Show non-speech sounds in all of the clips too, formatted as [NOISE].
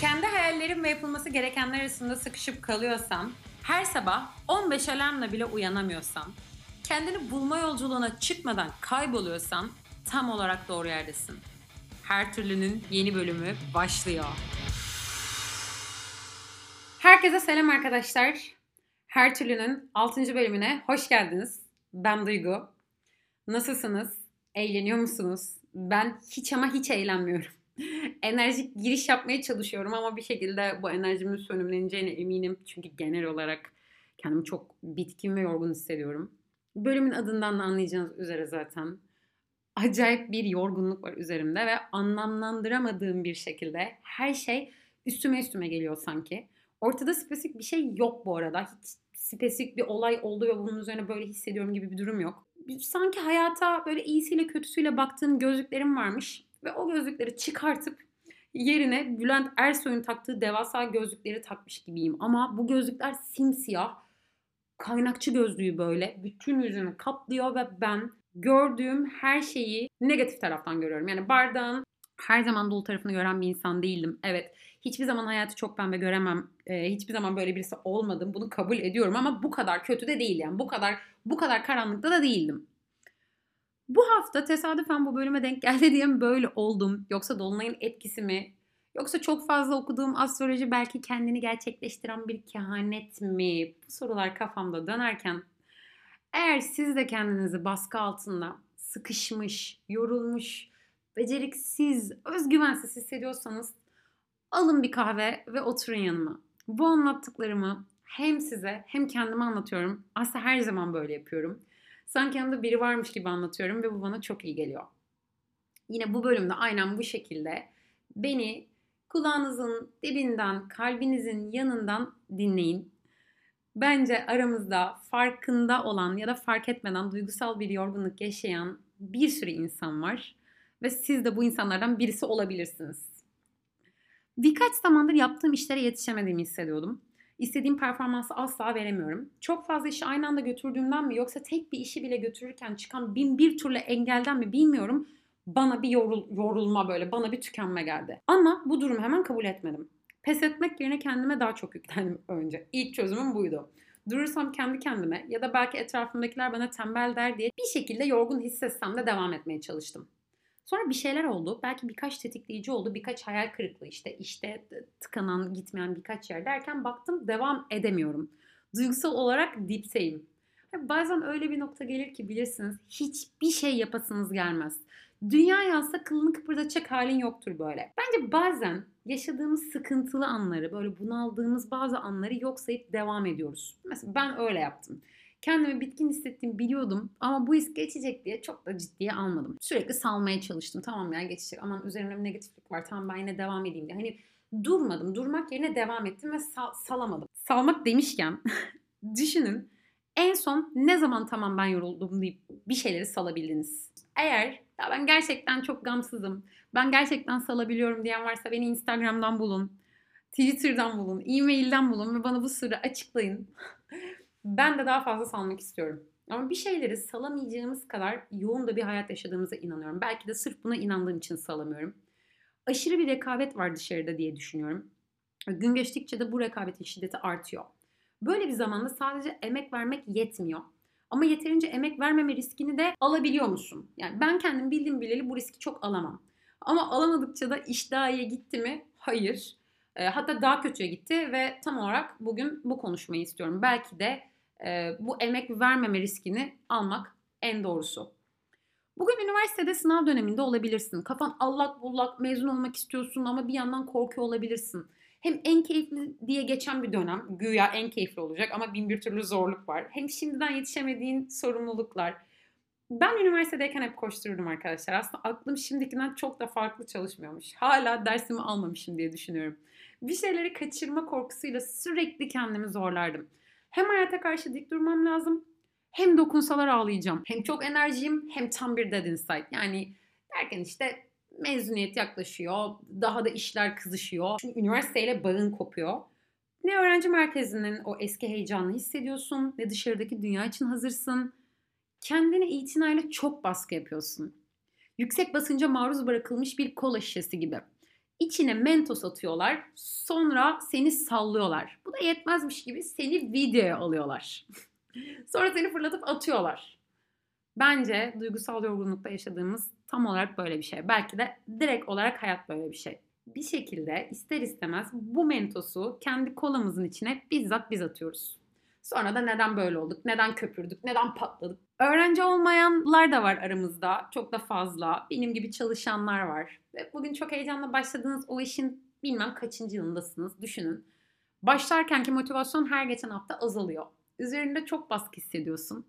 Kendi hayallerim ve yapılması gerekenler arasında sıkışıp kalıyorsam, her sabah 15 alarmla bile uyanamıyorsam, kendini bulma yolculuğuna çıkmadan kayboluyorsan tam olarak doğru yerdesin. Her türlünün yeni bölümü başlıyor. Herkese selam arkadaşlar. Her türlünün 6. bölümüne hoş geldiniz. Ben Duygu. Nasılsınız? Eğleniyor musunuz? Ben hiç ama hiç eğlenmiyorum. [LAUGHS] Enerjik giriş yapmaya çalışıyorum ama bir şekilde bu enerjimin sönümleneceğine eminim. Çünkü genel olarak kendimi çok bitkin ve yorgun hissediyorum. Bölümün adından da anlayacağınız üzere zaten acayip bir yorgunluk var üzerimde ve anlamlandıramadığım bir şekilde her şey üstüme üstüme geliyor sanki. Ortada spesifik bir şey yok bu arada. Hiç spesifik bir olay ve bunun üzerine böyle hissediyorum gibi bir durum yok. Sanki hayata böyle iyisiyle kötüsüyle baktığım gözlüklerim varmış ve o gözlükleri çıkartıp yerine Bülent Ersoy'un taktığı devasa gözlükleri takmış gibiyim. Ama bu gözlükler simsiyah, kaynakçı gözlüğü böyle bütün yüzünü kaplıyor ve ben gördüğüm her şeyi negatif taraftan görüyorum. Yani bardağın her zaman dolu tarafını gören bir insan değildim. Evet hiçbir zaman hayatı çok pembe göremem. Ee, hiçbir zaman böyle birisi olmadım. Bunu kabul ediyorum ama bu kadar kötü de değil yani. Bu kadar bu kadar karanlıkta da değildim. Bu hafta tesadüfen bu bölüme denk geldi diye mi böyle oldum? Yoksa Dolunay'ın etkisi mi? Yoksa çok fazla okuduğum astroloji belki kendini gerçekleştiren bir kehanet mi? Bu sorular kafamda dönerken eğer siz de kendinizi baskı altında sıkışmış, yorulmuş, beceriksiz, özgüvensiz hissediyorsanız alın bir kahve ve oturun yanıma. Bu anlattıklarımı hem size hem kendime anlatıyorum. Aslında her zaman böyle yapıyorum. Sanki yanımda biri varmış gibi anlatıyorum ve bu bana çok iyi geliyor. Yine bu bölümde aynen bu şekilde beni kulağınızın dibinden, kalbinizin yanından dinleyin. Bence aramızda farkında olan ya da fark etmeden duygusal bir yorgunluk yaşayan bir sürü insan var ve siz de bu insanlardan birisi olabilirsiniz. Birkaç zamandır yaptığım işlere yetişemediğimi hissediyordum. İstediğim performansı asla veremiyorum. Çok fazla işi aynı anda götürdüğümden mi yoksa tek bir işi bile götürürken çıkan bin bir türlü engelden mi bilmiyorum. Bana bir yorul, yorulma böyle, bana bir tükenme geldi. Ama bu durumu hemen kabul etmedim. Pes etmek yerine kendime daha çok yüklendim [LAUGHS] önce. İlk çözümüm buydu. Durursam kendi kendime ya da belki etrafımdakiler bana tembel der diye bir şekilde yorgun hissetsem de devam etmeye çalıştım. Sonra bir şeyler oldu. Belki birkaç tetikleyici oldu. Birkaç hayal kırıklığı işte. işte tıkanan, gitmeyen birkaç yer derken baktım devam edemiyorum. Duygusal olarak dipteyim. Bazen öyle bir nokta gelir ki bilirsiniz hiçbir şey yapasınız gelmez. Dünya yansa kılını kıpırdatacak halin yoktur böyle. Bence bazen yaşadığımız sıkıntılı anları, böyle bunaldığımız bazı anları yok sayıp devam ediyoruz. Mesela ben öyle yaptım. Kendimi bitkin hissettiğimi biliyordum ama bu his geçecek diye çok da ciddiye almadım. Sürekli salmaya çalıştım. Tamam ya geçecek aman üzerimde negatiflik var tamam ben yine devam edeyim diye. Hani durmadım. Durmak yerine devam ettim ve sal- salamadım. Salmak demişken [LAUGHS] düşünün en son ne zaman tamam ben yoruldum deyip bir şeyleri salabildiniz. Eğer ya ben gerçekten çok gamsızım, ben gerçekten salabiliyorum diyen varsa beni Instagram'dan bulun, Twitter'dan bulun, e-mail'den bulun ve bana bu sırrı açıklayın. [LAUGHS] ben de daha fazla salmak istiyorum. Ama bir şeyleri salamayacağımız kadar yoğun da bir hayat yaşadığımıza inanıyorum. Belki de sırf buna inandığım için salamıyorum. Aşırı bir rekabet var dışarıda diye düşünüyorum. Gün geçtikçe de bu rekabetin şiddeti artıyor. Böyle bir zamanda sadece emek vermek yetmiyor. Ama yeterince emek vermeme riskini de alabiliyor musun? Yani ben kendim bildiğim bileli bu riski çok alamam. Ama alamadıkça da iş daha iyi gitti mi? Hayır. Hatta daha kötüye gitti ve tam olarak bugün bu konuşmayı istiyorum. Belki de e, bu emek vermeme riskini almak en doğrusu. Bugün üniversitede sınav döneminde olabilirsin. Kafan allak bullak mezun olmak istiyorsun ama bir yandan korkuyor olabilirsin. Hem en keyifli diye geçen bir dönem, güya en keyifli olacak ama bin bir türlü zorluk var. Hem şimdiden yetişemediğin sorumluluklar. Ben üniversitedeyken hep koştururdum arkadaşlar. Aslında aklım şimdikinden çok da farklı çalışmıyormuş. Hala dersimi almamışım diye düşünüyorum. Bir şeyleri kaçırma korkusuyla sürekli kendimi zorlardım. Hem hayata karşı dik durmam lazım hem dokunsalar ağlayacağım. Hem çok enerjiyim hem tam bir dead inside. Yani derken işte mezuniyet yaklaşıyor. Daha da işler kızışıyor. Çünkü üniversiteyle bağın kopuyor. Ne öğrenci merkezinin o eski heyecanını hissediyorsun ne dışarıdaki dünya için hazırsın. Kendine itinayla çok baskı yapıyorsun. Yüksek basınca maruz bırakılmış bir kola şişesi gibi. İçine mentos atıyorlar, sonra seni sallıyorlar. Bu da yetmezmiş gibi seni videoya alıyorlar. [LAUGHS] sonra seni fırlatıp atıyorlar. Bence duygusal yorgunlukta yaşadığımız tam olarak böyle bir şey. Belki de direkt olarak hayat böyle bir şey. Bir şekilde ister istemez bu mentosu kendi kolamızın içine bizzat biz atıyoruz. Sonra da neden böyle olduk, neden köpürdük, neden patladık. Öğrenci olmayanlar da var aramızda. Çok da fazla. Benim gibi çalışanlar var. Ve bugün çok heyecanla başladığınız o işin bilmem kaçıncı yılındasınız. Düşünün. Başlarkenki motivasyon her geçen hafta azalıyor. Üzerinde çok baskı hissediyorsun.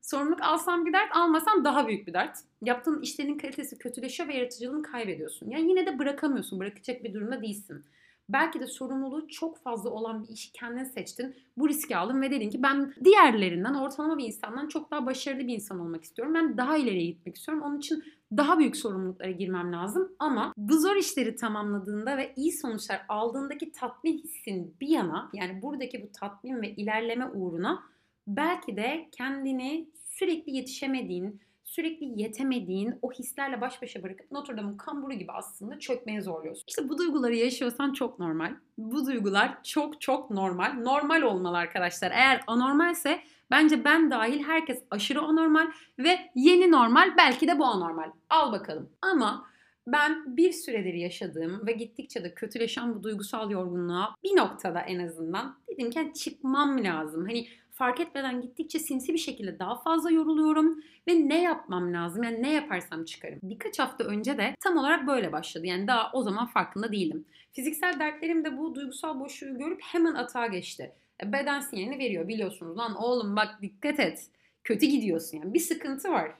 Sorumluluk alsam bir dert, almasam daha büyük bir dert. Yaptığın işlerin kalitesi kötüleşiyor ve yaratıcılığını kaybediyorsun. Yani yine de bırakamıyorsun, bırakacak bir durumda değilsin. Belki de sorumluluğu çok fazla olan bir işi kendin seçtin. Bu riski aldın ve dedin ki ben diğerlerinden, ortalama bir insandan çok daha başarılı bir insan olmak istiyorum. Ben daha ileriye gitmek istiyorum. Onun için daha büyük sorumluluklara girmem lazım. Ama bu zor işleri tamamladığında ve iyi sonuçlar aldığındaki tatmin hissin bir yana yani buradaki bu tatmin ve ilerleme uğruna belki de kendini sürekli yetişemediğin, sürekli yetemediğin o hislerle baş başa bırakıp Notre Dame'ın kamburu gibi aslında çökmeye zorluyorsun. İşte bu duyguları yaşıyorsan çok normal. Bu duygular çok çok normal. Normal olmalı arkadaşlar. Eğer anormalse bence ben dahil herkes aşırı anormal ve yeni normal belki de bu anormal. Al bakalım. Ama ben bir süredir yaşadığım ve gittikçe de kötüleşen bu duygusal yorgunluğa bir noktada en azından dedim ki çıkmam lazım. Hani fark etmeden gittikçe sinsi bir şekilde daha fazla yoruluyorum ve ne yapmam lazım? Yani ne yaparsam çıkarım. Birkaç hafta önce de tam olarak böyle başladı. Yani daha o zaman farkında değildim. Fiziksel dertlerim de bu duygusal boşluğu görüp hemen atağa geçti. E, beden sinyalini veriyor biliyorsunuz. Lan oğlum bak dikkat et. Kötü gidiyorsun yani. Bir sıkıntı var.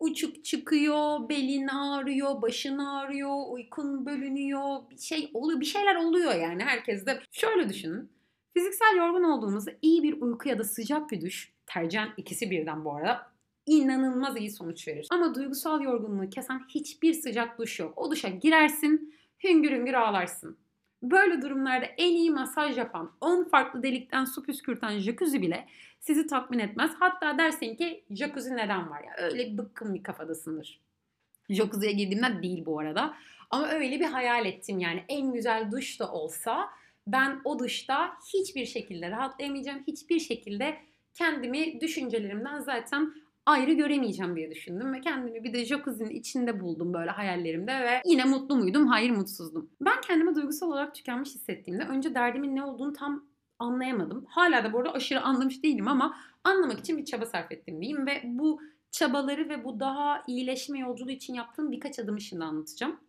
Uçuk çıkıyor, belin ağrıyor, başın ağrıyor, uykun bölünüyor, bir şey oluyor, bir şeyler oluyor yani herkes de. Şöyle düşünün. Fiziksel yorgun olduğumuzda iyi bir uyku ya da sıcak bir duş, tercihen ikisi birden bu arada, inanılmaz iyi sonuç verir. Ama duygusal yorgunluğu kesen hiçbir sıcak duş yok. O duşa girersin, hüngür hüngür ağlarsın. Böyle durumlarda en iyi masaj yapan, 10 farklı delikten su püskürten jacuzzi bile sizi tatmin etmez. Hatta dersin ki jacuzzi neden var ya? Öyle bıkkın bir kafadasındır. Jacuzziye girdiğimden değil bu arada. Ama öyle bir hayal ettim yani en güzel duş da olsa ben o dışta hiçbir şekilde rahatlayamayacağım. Hiçbir şekilde kendimi düşüncelerimden zaten ayrı göremeyeceğim diye düşündüm ve kendimi bir de jacuzzi'nin içinde buldum böyle hayallerimde ve yine mutlu muydum? Hayır mutsuzdum. Ben kendimi duygusal olarak tükenmiş hissettiğimde önce derdimin ne olduğunu tam anlayamadım. Hala da bu arada aşırı anlamış değilim ama anlamak için bir çaba sarf ettim diyeyim ve bu çabaları ve bu daha iyileşme yolculuğu için yaptığım birkaç adım şimdi anlatacağım.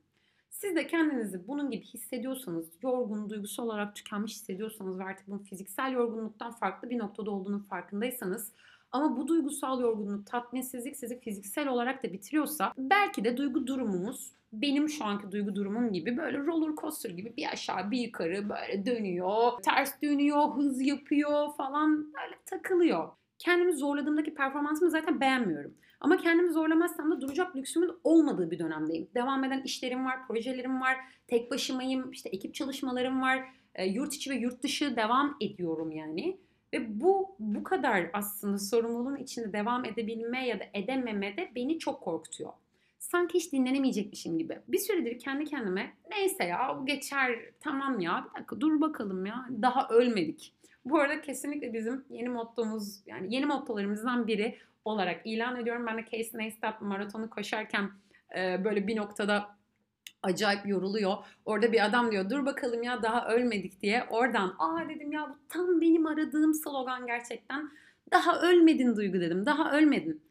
Siz de kendinizi bunun gibi hissediyorsanız, yorgun, duygusal olarak tükenmiş hissediyorsanız ve artık bunun fiziksel yorgunluktan farklı bir noktada olduğunun farkındaysanız ama bu duygusal yorgunluk, tatminsizlik sizi fiziksel olarak da bitiriyorsa belki de duygu durumunuz benim şu anki duygu durumum gibi böyle roller coaster gibi bir aşağı bir yukarı böyle dönüyor, ters dönüyor, hız yapıyor falan böyle takılıyor. Kendimi zorladığımdaki performansımı zaten beğenmiyorum. Ama kendimi zorlamazsam da duracak lüksümün olmadığı bir dönemdeyim. Devam eden işlerim var, projelerim var, tek başımayım, işte ekip çalışmalarım var, e, yurt içi ve yurt dışı devam ediyorum yani. Ve bu bu kadar aslında sorumluluğun içinde devam edebilme ya da edememe de beni çok korkutuyor. Sanki hiç dinlenemeyecekmişim gibi. Bir süredir kendi kendime neyse ya bu geçer tamam ya bir dakika dur bakalım ya daha ölmedik. Bu arada kesinlikle bizim yeni mottomuz yani yeni mottolarımızdan biri olarak ilan ediyorum. Ben de Casey Neistat maratonu koşarken e, böyle bir noktada acayip yoruluyor. Orada bir adam diyor dur bakalım ya daha ölmedik diye. Oradan aa dedim ya bu tam benim aradığım slogan gerçekten. Daha ölmedin Duygu dedim. Daha ölmedin.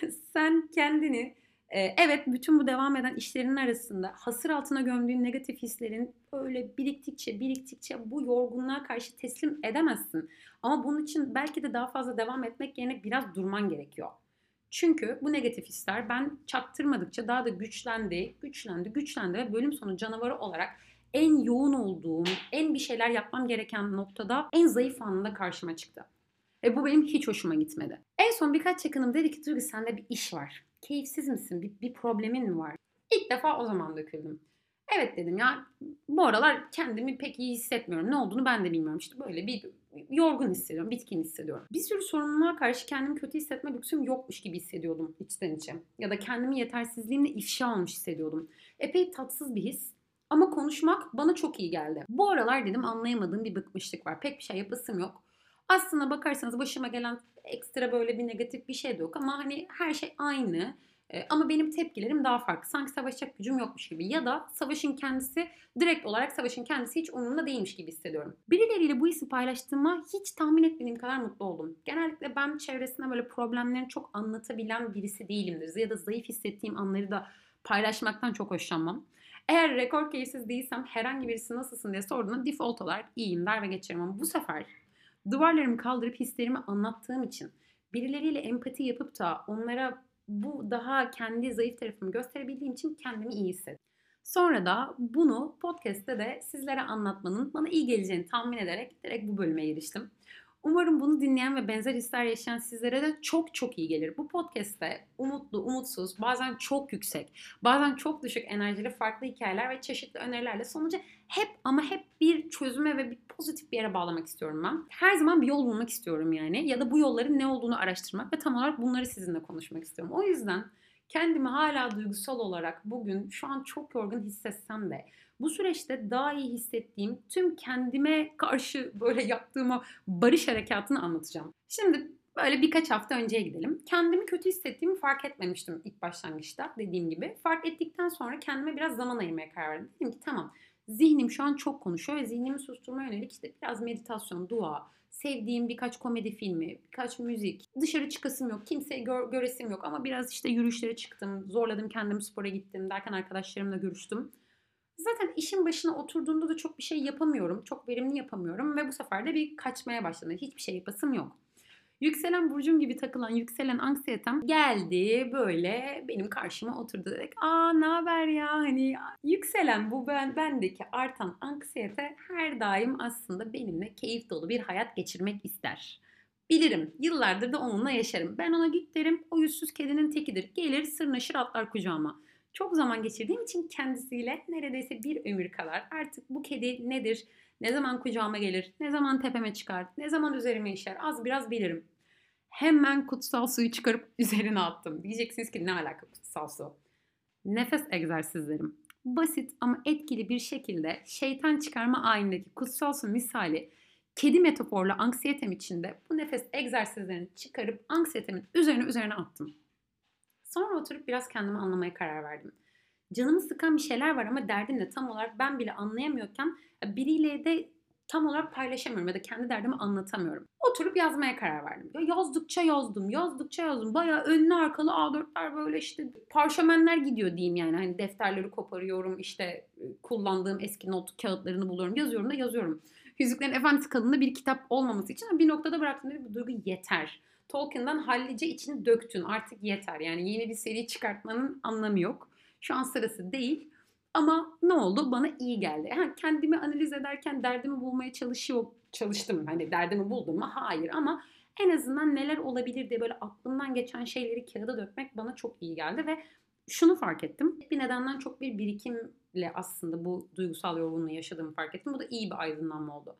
[LAUGHS] Sen kendini evet bütün bu devam eden işlerin arasında hasır altına gömdüğün negatif hislerin öyle biriktikçe biriktikçe bu yorgunluğa karşı teslim edemezsin. Ama bunun için belki de daha fazla devam etmek yerine biraz durman gerekiyor. Çünkü bu negatif hisler ben çaktırmadıkça daha da güçlendi, güçlendi, güçlendi ve bölüm sonu canavarı olarak en yoğun olduğum, en bir şeyler yapmam gereken noktada en zayıf anında karşıma çıktı. Ve bu benim hiç hoşuma gitmedi. En son birkaç yakınım dedi ki Duygu sende bir iş var keyifsiz misin? Bir, bir problemin mi var? İlk defa o zaman döküldüm. Evet dedim ya bu aralar kendimi pek iyi hissetmiyorum. Ne olduğunu ben de bilmiyorum. İşte böyle bir yorgun hissediyorum, bitkin hissediyorum. Bir sürü sorumluluğa karşı kendimi kötü hissetme lüksüm yokmuş gibi hissediyordum içten içe. Ya da kendimi yetersizliğimle ifşa olmuş hissediyordum. Epey tatsız bir his. Ama konuşmak bana çok iyi geldi. Bu aralar dedim anlayamadığım bir bıkmışlık var. Pek bir şey yapasım yok. Aslında bakarsanız başıma gelen ekstra böyle bir negatif bir şey de yok ama hani her şey aynı. Ee, ama benim tepkilerim daha farklı. Sanki savaşacak gücüm yokmuş gibi. Ya da savaşın kendisi direkt olarak savaşın kendisi hiç umurumda değilmiş gibi hissediyorum. Birileriyle bu hissi paylaştığıma hiç tahmin etmediğim kadar mutlu oldum. Genellikle ben çevresinde böyle problemlerini çok anlatabilen birisi değilimdir. Ya da zayıf hissettiğim anları da paylaşmaktan çok hoşlanmam. Eğer rekor keyifsiz değilsem herhangi birisi nasılsın diye sorduğunda default olarak iyiyim der ve geçerim. Ama bu sefer duvarlarımı kaldırıp hislerimi anlattığım için birileriyle empati yapıp da onlara bu daha kendi zayıf tarafımı gösterebildiğim için kendimi iyi hissettim. Sonra da bunu podcast'te de sizlere anlatmanın bana iyi geleceğini tahmin ederek direkt bu bölüme giriştim. Umarım bunu dinleyen ve benzer hisler yaşayan sizlere de çok çok iyi gelir. Bu podcast'te umutlu, umutsuz, bazen çok yüksek, bazen çok düşük enerjili farklı hikayeler ve çeşitli önerilerle sonucu hep ama hep bir çözüme ve bir pozitif bir yere bağlamak istiyorum ben. Her zaman bir yol bulmak istiyorum yani ya da bu yolların ne olduğunu araştırmak ve tam olarak bunları sizinle konuşmak istiyorum. O yüzden kendimi hala duygusal olarak bugün şu an çok yorgun hissetsem de bu süreçte daha iyi hissettiğim tüm kendime karşı böyle yaptığım barış harekatını anlatacağım. Şimdi böyle birkaç hafta önceye gidelim. Kendimi kötü hissettiğimi fark etmemiştim ilk başlangıçta dediğim gibi. Fark ettikten sonra kendime biraz zaman ayırmaya karar verdim. Dedim ki tamam zihnim şu an çok konuşuyor ve zihnimi susturma yönelik işte biraz meditasyon, dua, sevdiğim birkaç komedi filmi, birkaç müzik. Dışarı çıkasım yok, kimseye gör, göresim yok ama biraz işte yürüyüşlere çıktım, zorladım kendimi spora gittim derken arkadaşlarımla görüştüm. Zaten işin başına oturduğunda da çok bir şey yapamıyorum. Çok verimli yapamıyorum ve bu sefer de bir kaçmaya başladı. Hiçbir şey yapasım yok. Yükselen burcum gibi takılan yükselen anksiyetem geldi böyle benim karşıma oturdu dedik. Aa ne haber ya hani yükselen bu ben bendeki artan anksiyete her daim aslında benimle keyif dolu bir hayat geçirmek ister. Bilirim. Yıllardır da onunla yaşarım. Ben ona git derim. O yüzsüz kedinin tekidir. Gelir sırnaşır atlar kucağıma. Çok zaman geçirdiğim için kendisiyle neredeyse bir ömür kadar artık bu kedi nedir, ne zaman kucağıma gelir, ne zaman tepeme çıkar, ne zaman üzerime işer az biraz bilirim. Hemen kutsal suyu çıkarıp [LAUGHS] üzerine attım. Diyeceksiniz ki ne alaka kutsal su? Nefes egzersizlerim. Basit ama etkili bir şekilde şeytan çıkarma ayinindeki kutsal su misali kedi metaforlu anksiyetem içinde bu nefes egzersizlerini çıkarıp anksiyetemin üzerine üzerine attım. Sonra oturup biraz kendimi anlamaya karar verdim. Canımı sıkan bir şeyler var ama derdim de tam olarak ben bile anlayamıyorken biriyle de tam olarak paylaşamıyorum ya da kendi derdimi anlatamıyorum. Oturup yazmaya karar verdim. Ya yazdıkça yazdım, yazdıkça yazdım. Bayağı önlü arkalı A4'ler böyle işte parşömenler gidiyor diyeyim yani. Hani defterleri koparıyorum, işte kullandığım eski not kağıtlarını buluyorum, yazıyorum da yazıyorum. Yüzüklerin Efendisi kadında bir kitap olmaması için bir noktada bıraktım dedim bu duygu yeter. Tolkien'dan hallice içini döktün artık yeter. Yani yeni bir seri çıkartmanın anlamı yok. Şu an sırası değil. Ama ne oldu? Bana iyi geldi. Yani kendimi analiz ederken derdimi bulmaya çalışıyor, çalıştım. Hani derdimi buldum mu? Hayır ama en azından neler olabilir diye böyle aklımdan geçen şeyleri kağıda dökmek bana çok iyi geldi ve şunu fark ettim. Bir nedenden çok bir birikimle aslında bu duygusal yorgunluğu yaşadığımı fark ettim. Bu da iyi bir aydınlanma oldu.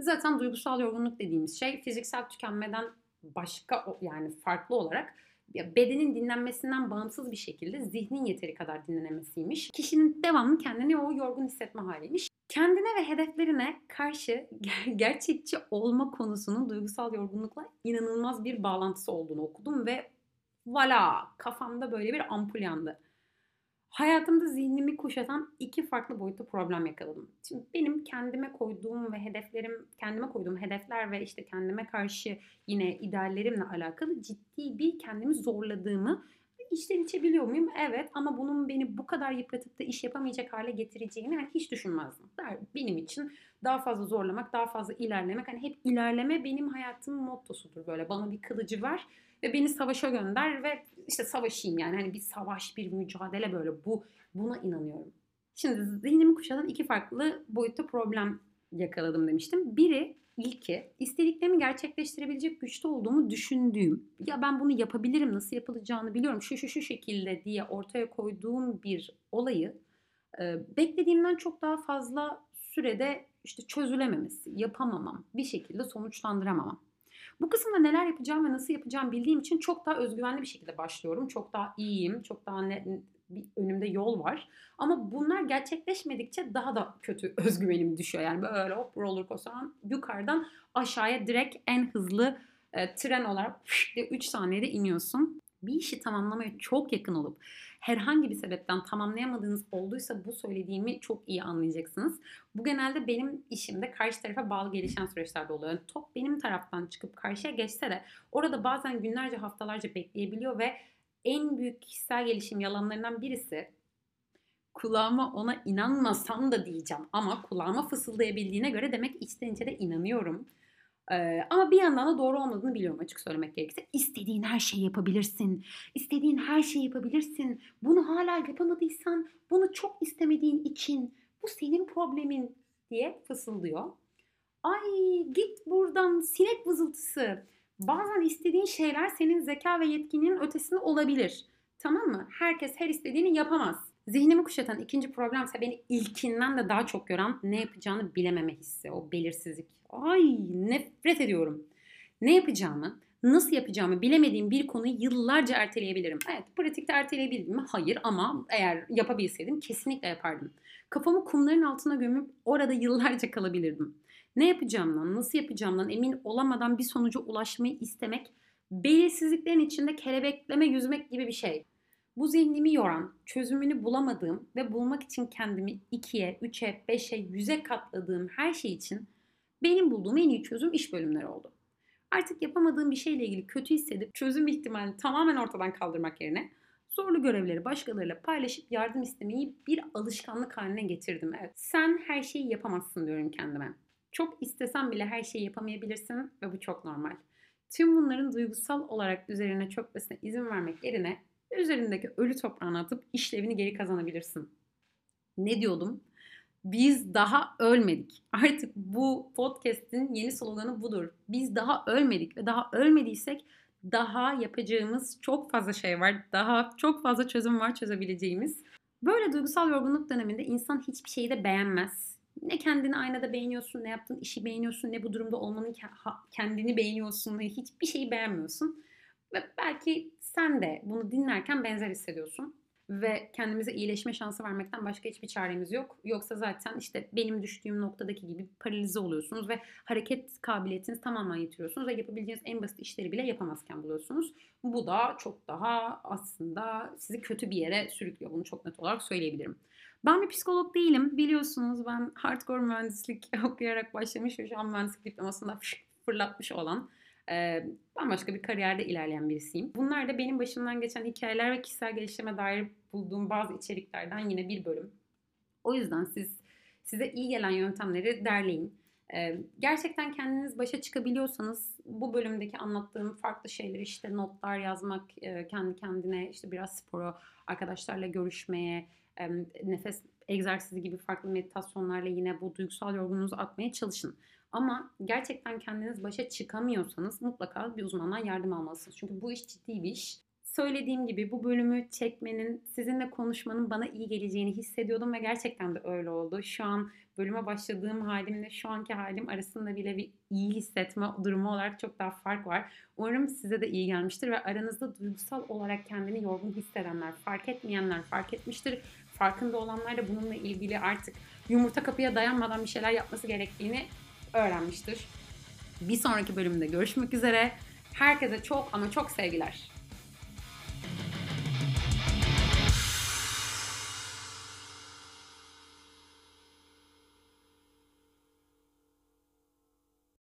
Zaten duygusal yorgunluk dediğimiz şey fiziksel tükenmeden başka yani farklı olarak bedenin dinlenmesinden bağımsız bir şekilde zihnin yeteri kadar dinlenemesiymiş. Kişinin devamlı kendini o yorgun hissetme haliymiş. Kendine ve hedeflerine karşı gerçekçi olma konusunun duygusal yorgunlukla inanılmaz bir bağlantısı olduğunu okudum ve voilà kafamda böyle bir ampul yandı hayatımda zihnimi kuşatan iki farklı boyutlu problem yakaladım. Şimdi benim kendime koyduğum ve hedeflerim, kendime koyduğum hedefler ve işte kendime karşı yine ideallerimle alakalı ciddi bir kendimi zorladığımı içten içe biliyor muyum? Evet ama bunun beni bu kadar yıpratıp da iş yapamayacak hale getireceğini hani hiç düşünmezdim. Benim için daha fazla zorlamak, daha fazla ilerlemek. Hani hep ilerleme benim hayatımın mottosudur böyle. Bana bir kılıcı var ve beni savaşa gönder ve işte savaşayım yani hani bir savaş, bir mücadele böyle bu buna inanıyorum. Şimdi zihnimi kuşatan iki farklı boyutta problem yakaladım demiştim. Biri ilki istediklerimi gerçekleştirebilecek güçte olduğumu düşündüğüm ya ben bunu yapabilirim nasıl yapılacağını biliyorum şu şu şu şekilde diye ortaya koyduğum bir olayı beklediğimden çok daha fazla sürede işte çözülememesi, yapamamam, bir şekilde sonuçlandıramamam. Bu kısımda neler yapacağım ve nasıl yapacağım bildiğim için çok daha özgüvenli bir şekilde başlıyorum. Çok daha iyiyim, çok daha ne, bir önümde yol var. Ama bunlar gerçekleşmedikçe daha da kötü [LAUGHS] özgüvenim düşüyor. Yani böyle hop roller coaster'dan yukarıdan aşağıya direkt en hızlı e, tren olarak 3 saniyede iniyorsun. Bir işi tamamlamaya çok yakın olup herhangi bir sebepten tamamlayamadığınız olduysa bu söylediğimi çok iyi anlayacaksınız. Bu genelde benim işimde karşı tarafa bağlı gelişen süreçlerde oluyor. Yani top benim taraftan çıkıp karşıya geçse de orada bazen günlerce haftalarca bekleyebiliyor ve en büyük kişisel gelişim yalanlarından birisi kulağıma ona inanmasam da diyeceğim ama kulağıma fısıldayabildiğine göre demek içten içe de inanıyorum. Ee, ama bir yandan da doğru olmadığını biliyorum açık söylemek gerekirse. İstediğin her şeyi yapabilirsin. İstediğin her şeyi yapabilirsin. Bunu hala yapamadıysan bunu çok istemediğin için bu senin problemin diye fısıldıyor. Ay git buradan sinek vızıltısı. Bazen istediğin şeyler senin zeka ve yetkinin ötesinde olabilir. Tamam mı? Herkes her istediğini yapamaz. Zihnimi kuşatan ikinci problemse beni ilkinden de daha çok gören ne yapacağını bilememe hissi, o belirsizlik. Ay nefret ediyorum. Ne yapacağımı, nasıl yapacağımı bilemediğim bir konuyu yıllarca erteleyebilirim. Evet, pratikte erteleyebildim mi? Hayır ama eğer yapabilseydim kesinlikle yapardım. Kafamı kumların altına gömüp orada yıllarca kalabilirdim. Ne yapacağımdan, nasıl yapacağımdan emin olamadan bir sonuca ulaşmayı istemek belirsizliklerin içinde kelebekleme yüzmek gibi bir şey. Bu zihnimi yoran, çözümünü bulamadığım ve bulmak için kendimi ikiye, üçe, beşe, yüze katladığım her şey için benim bulduğum en iyi çözüm iş bölümleri oldu. Artık yapamadığım bir şeyle ilgili kötü hissedip çözüm ihtimalini tamamen ortadan kaldırmak yerine zorlu görevleri başkalarıyla paylaşıp yardım istemeyi bir alışkanlık haline getirdim. Evet. Sen her şeyi yapamazsın diyorum kendime. Çok istesen bile her şeyi yapamayabilirsin ve bu çok normal. Tüm bunların duygusal olarak üzerine çökmesine izin vermek yerine üzerindeki ölü toprağını atıp işlevini geri kazanabilirsin. Ne diyordum? Biz daha ölmedik. Artık bu podcast'in yeni sloganı budur. Biz daha ölmedik ve daha ölmediysek daha yapacağımız çok fazla şey var. Daha çok fazla çözüm var çözebileceğimiz. Böyle duygusal yorgunluk döneminde insan hiçbir şeyi de beğenmez. Ne kendini aynada beğeniyorsun, ne yaptığın işi beğeniyorsun, ne bu durumda olmanın kendini beğeniyorsun, hiçbir şeyi beğenmiyorsun. Ve belki sen de bunu dinlerken benzer hissediyorsun ve kendimize iyileşme şansı vermekten başka hiçbir çaremiz yok. Yoksa zaten işte benim düştüğüm noktadaki gibi paralize oluyorsunuz ve hareket kabiliyetinizi tamamen yitiriyorsunuz ve yapabileceğiniz en basit işleri bile yapamazken buluyorsunuz. Bu da çok daha aslında sizi kötü bir yere sürüklüyor. Bunu çok net olarak söyleyebilirim. Ben bir psikolog değilim. Biliyorsunuz ben hardcore mühendislik [LAUGHS] okuyarak başlamış ve şu an mühendislik diplomasında fırlatmış olan e, bambaşka bir kariyerde ilerleyen birisiyim. Bunlar da benim başımdan geçen hikayeler ve kişisel gelişime dair bulduğum bazı içeriklerden yine bir bölüm. O yüzden siz size iyi gelen yöntemleri derleyin. Gerçekten kendiniz başa çıkabiliyorsanız bu bölümdeki anlattığım farklı şeyleri işte notlar yazmak, kendi kendine işte biraz spora, arkadaşlarla görüşmeye, nefes egzersizi gibi farklı meditasyonlarla yine bu duygusal yorgunluğunuzu atmaya çalışın. Ama gerçekten kendiniz başa çıkamıyorsanız mutlaka bir uzmandan yardım almalısınız. Çünkü bu iş ciddi bir iş. Söylediğim gibi bu bölümü çekmenin, sizinle konuşmanın bana iyi geleceğini hissediyordum ve gerçekten de öyle oldu. Şu an bölüme başladığım halimle şu anki halim arasında bile bir iyi hissetme durumu olarak çok daha fark var. Umarım size de iyi gelmiştir ve aranızda duygusal olarak kendini yorgun hissedenler, fark etmeyenler fark etmiştir. Farkında olanlar da bununla ilgili artık yumurta kapıya dayanmadan bir şeyler yapması gerektiğini öğrenmiştir. Bir sonraki bölümde görüşmek üzere. Herkese çok ama çok sevgiler.